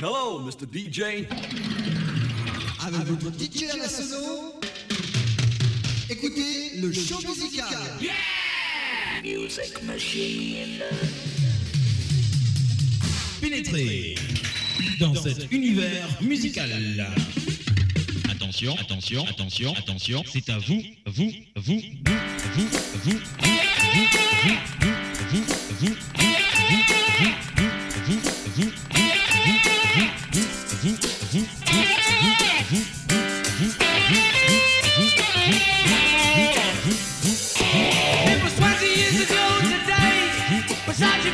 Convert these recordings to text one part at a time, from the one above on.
Hello, Mr. DJ. Avec votre DJ national, écoutez le show musical. Music machine. Pénétrez dans cet univers musical. Attention, attention, attention, c'est à vous, vous, vous, vous, vous, vous, vous, vous, vous, vous, vous, vous,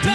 vous,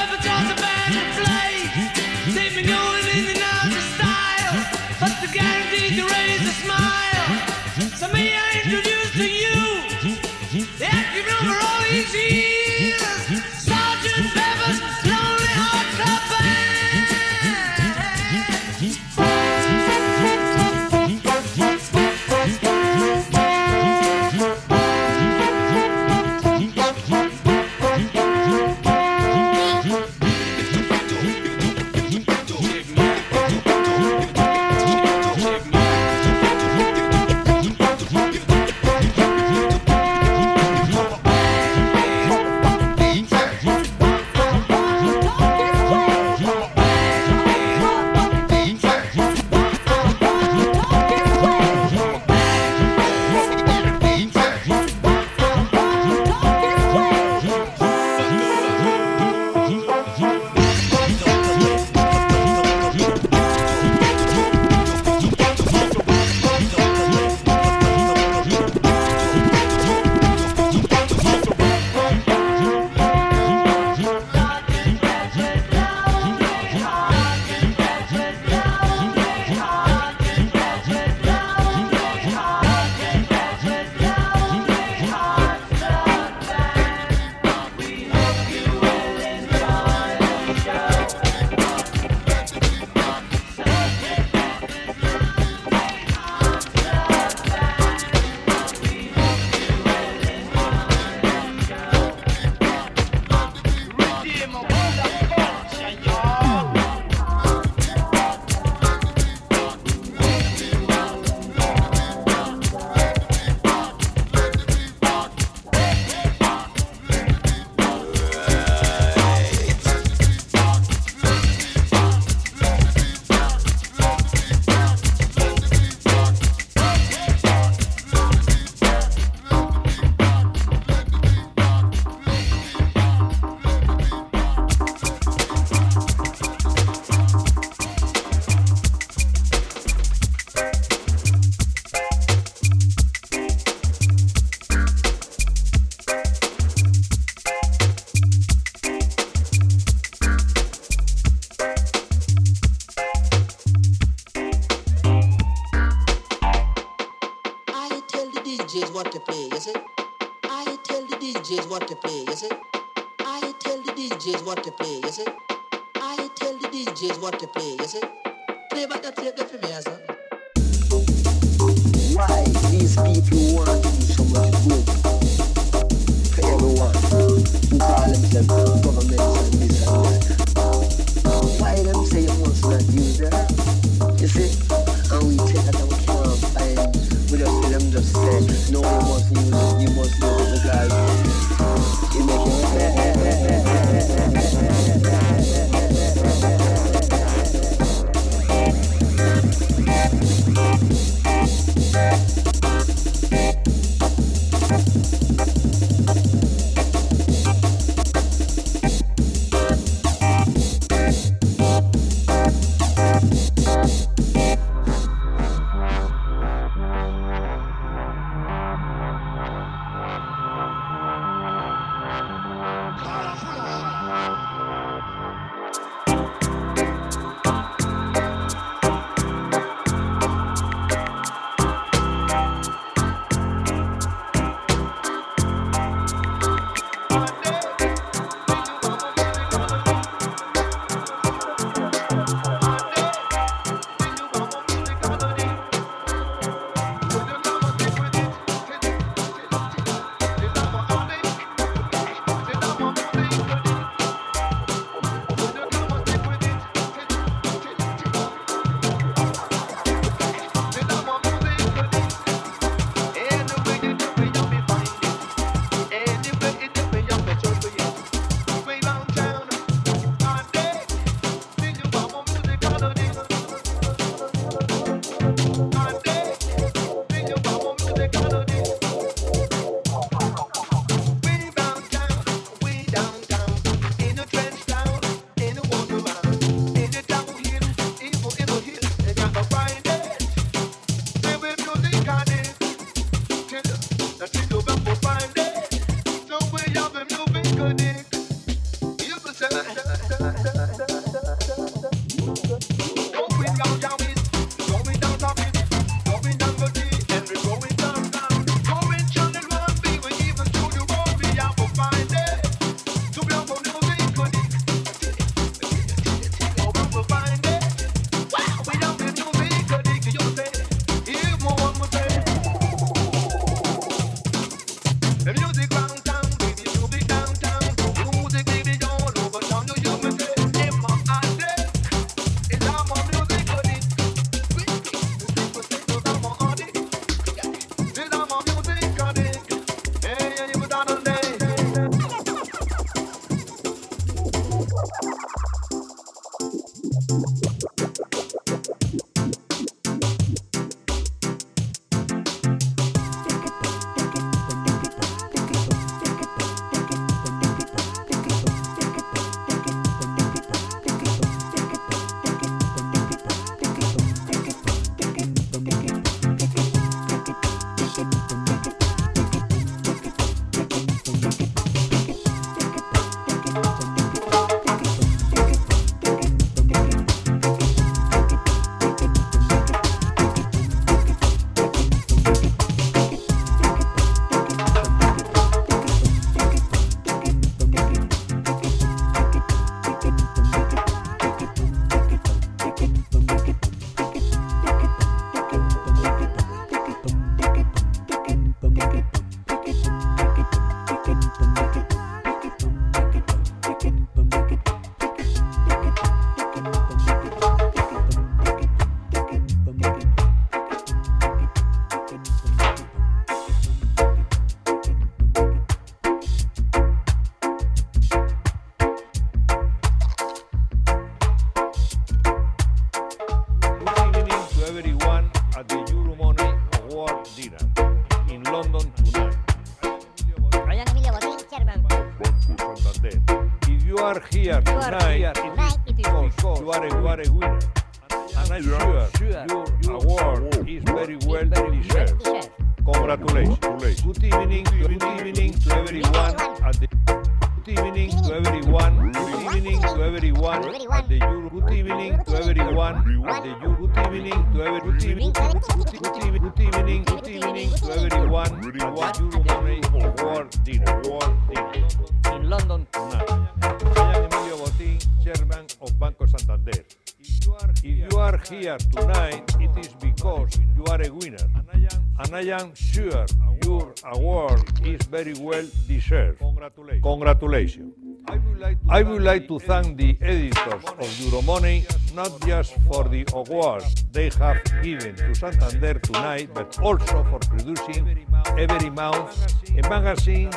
what to play, you see. I tell the DJs what to play, you see. I tell the DJs what to play, you see. Play back that tape for me, sir. Why these people want to do so much good for everyone who call themselves Thank you. Good evening, good evening to everyone at the Good evening to everyone. Good evening to everyone at the Euro. Good evening to everyone at the Euro. Good evening to every. Good evening. Good evening. Good evening. Good evening to everyone at the Euromoney Award dinner. Award dinner in London tonight. I am Emilio Botín, chairman of Banco Santander. If you are here tonight, it is because you are a winner. And I am sure your award is very well deserved. Congratulations. I would like to thank the editors of Euromoney not just for the award they have given to Santander tonight, but also for producing every month a magazine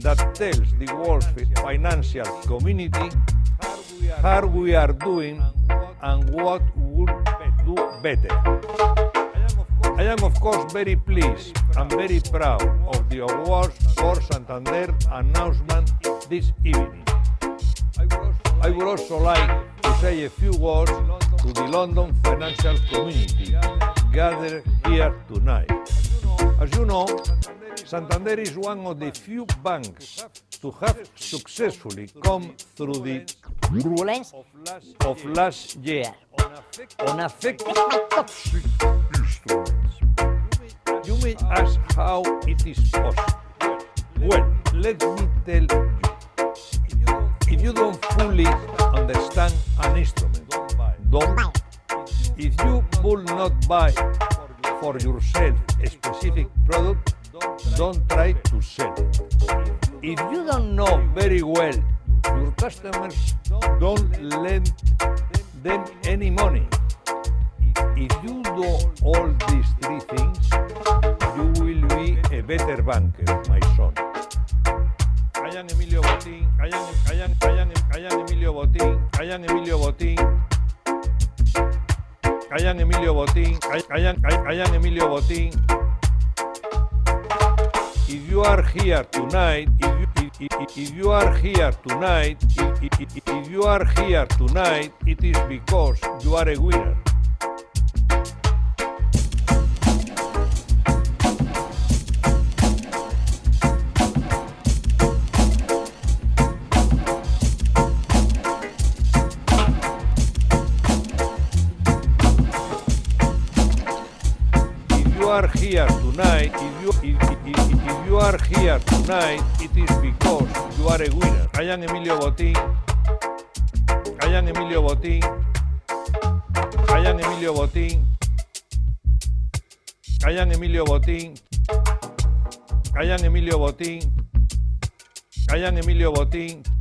that tells the world's financial community how we are doing and what would do better. I am of course very pleased and very proud of the awards for Santander announcement this evening. I would also like to say a few words to the London financial community gathered here tonight. As you know, Santander is one of the few banks to have successfully come through the Turbulence of last year on affected You may ask how it is possible. Well, let me tell you. If you don't fully understand an instrument, don't buy. If you will not buy for yourself a specific product, don't try to sell. If you don't know very well your customers, don't lend them any money. If you do all these three things, you will be a better banker, my son. I am Emilio Botín, I am, I am, I am, I am Emilio Botín, I am Emilio Botín. I am Emilio Botín, I, I am, I, I am Emilio Botín. If you are here tonight, if you, if, if, if you are here tonight, if, if, if, if you are here tonight, it is because you are a winner. Tonight, it is because you are a winner. I am Emilio Botín. I am Emilio Botín. I am Emilio Botín. I am Emilio Botín. I am Emilio Botín. I am Emilio Botín.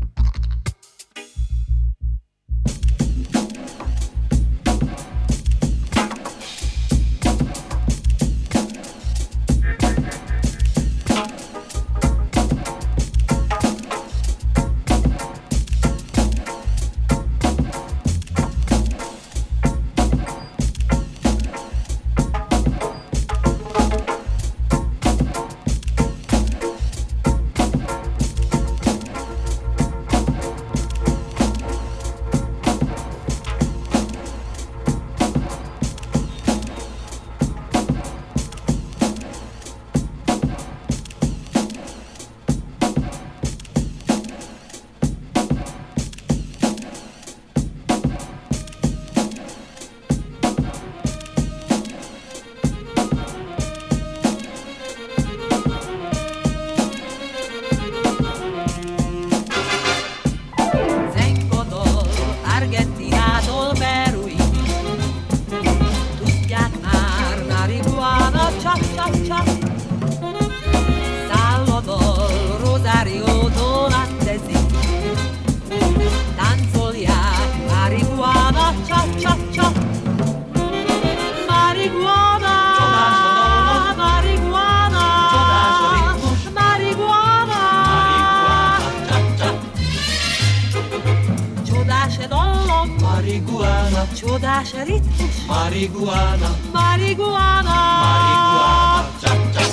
Marihuana, Csodás ritmus, marihuana, marihuana. marihuana, cha cha.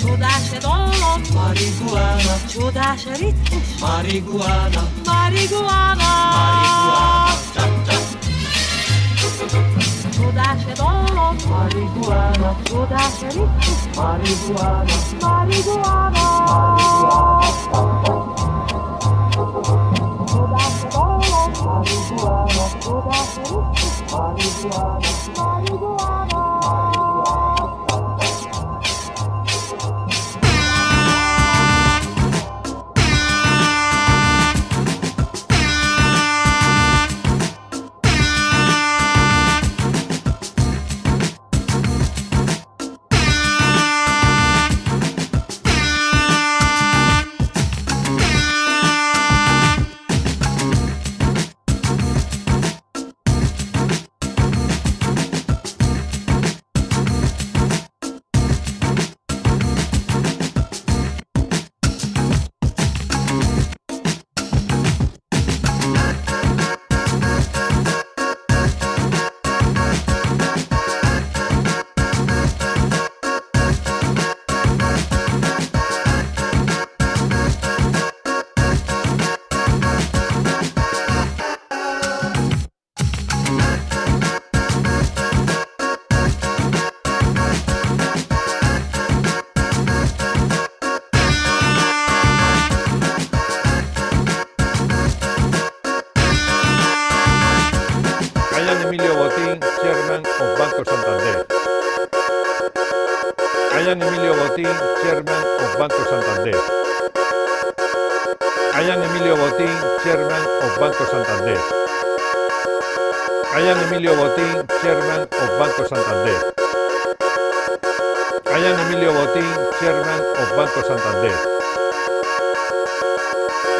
Csodás dallam, Marihuana, csodás ritmus, marihuana, marihuana. marihuana, cha cha. Csodás dallam, Marihuana, csodás ritmus, marihuana, marihuana. marihuana. Santander. Am Emilio Botín, Chairman of Banco Santander. Am Emilio Botín, Chairman of Banco Santander.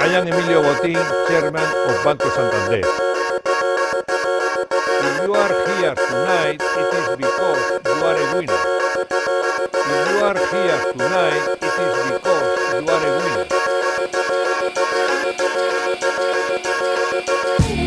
Am Emilio Botín, Chairman of Banco Santander. If you are here tonight, it is because you are a winner. If you are here tonight, it is because you are a winner. Yeah.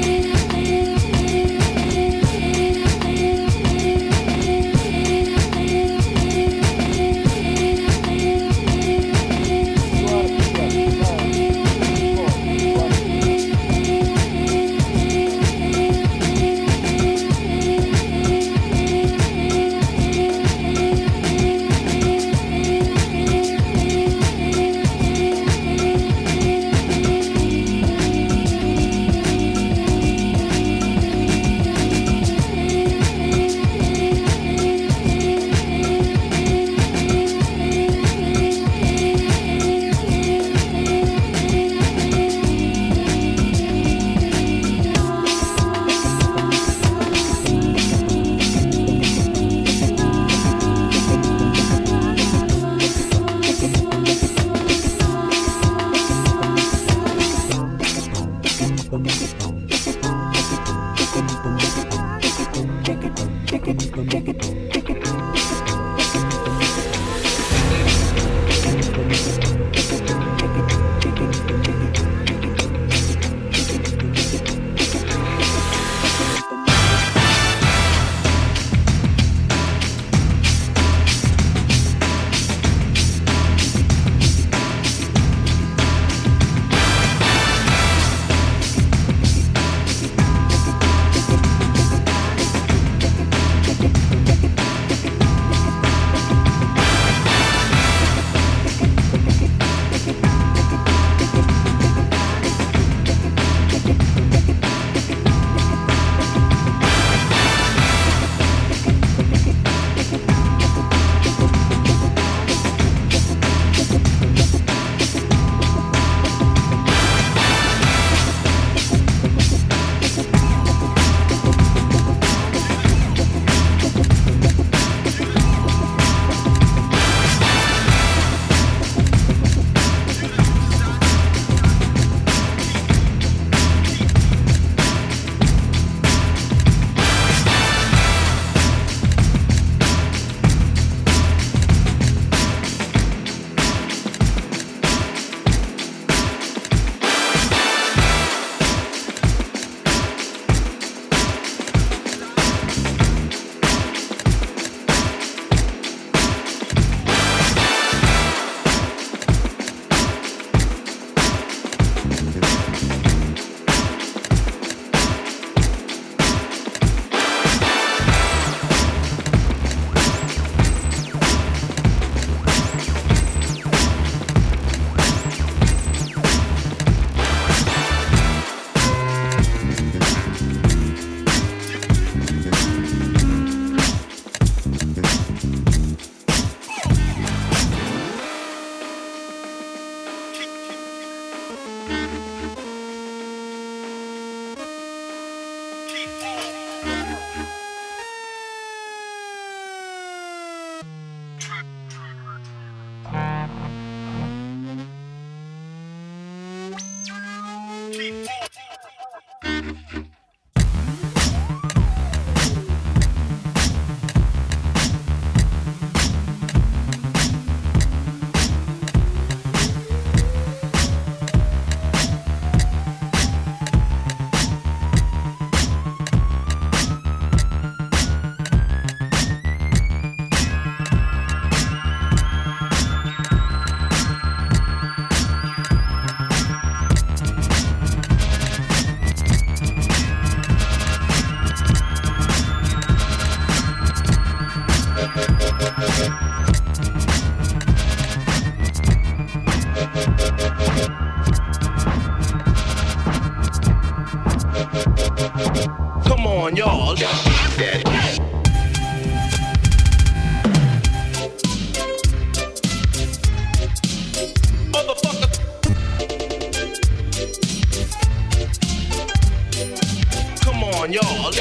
on y'all.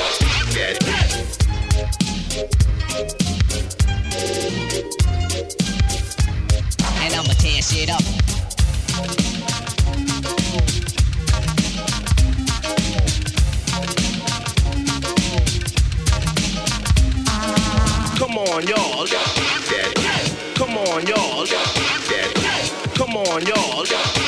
And I'ma tear shit up. Come on, y'all. Come on, y'all. Come on, y'all.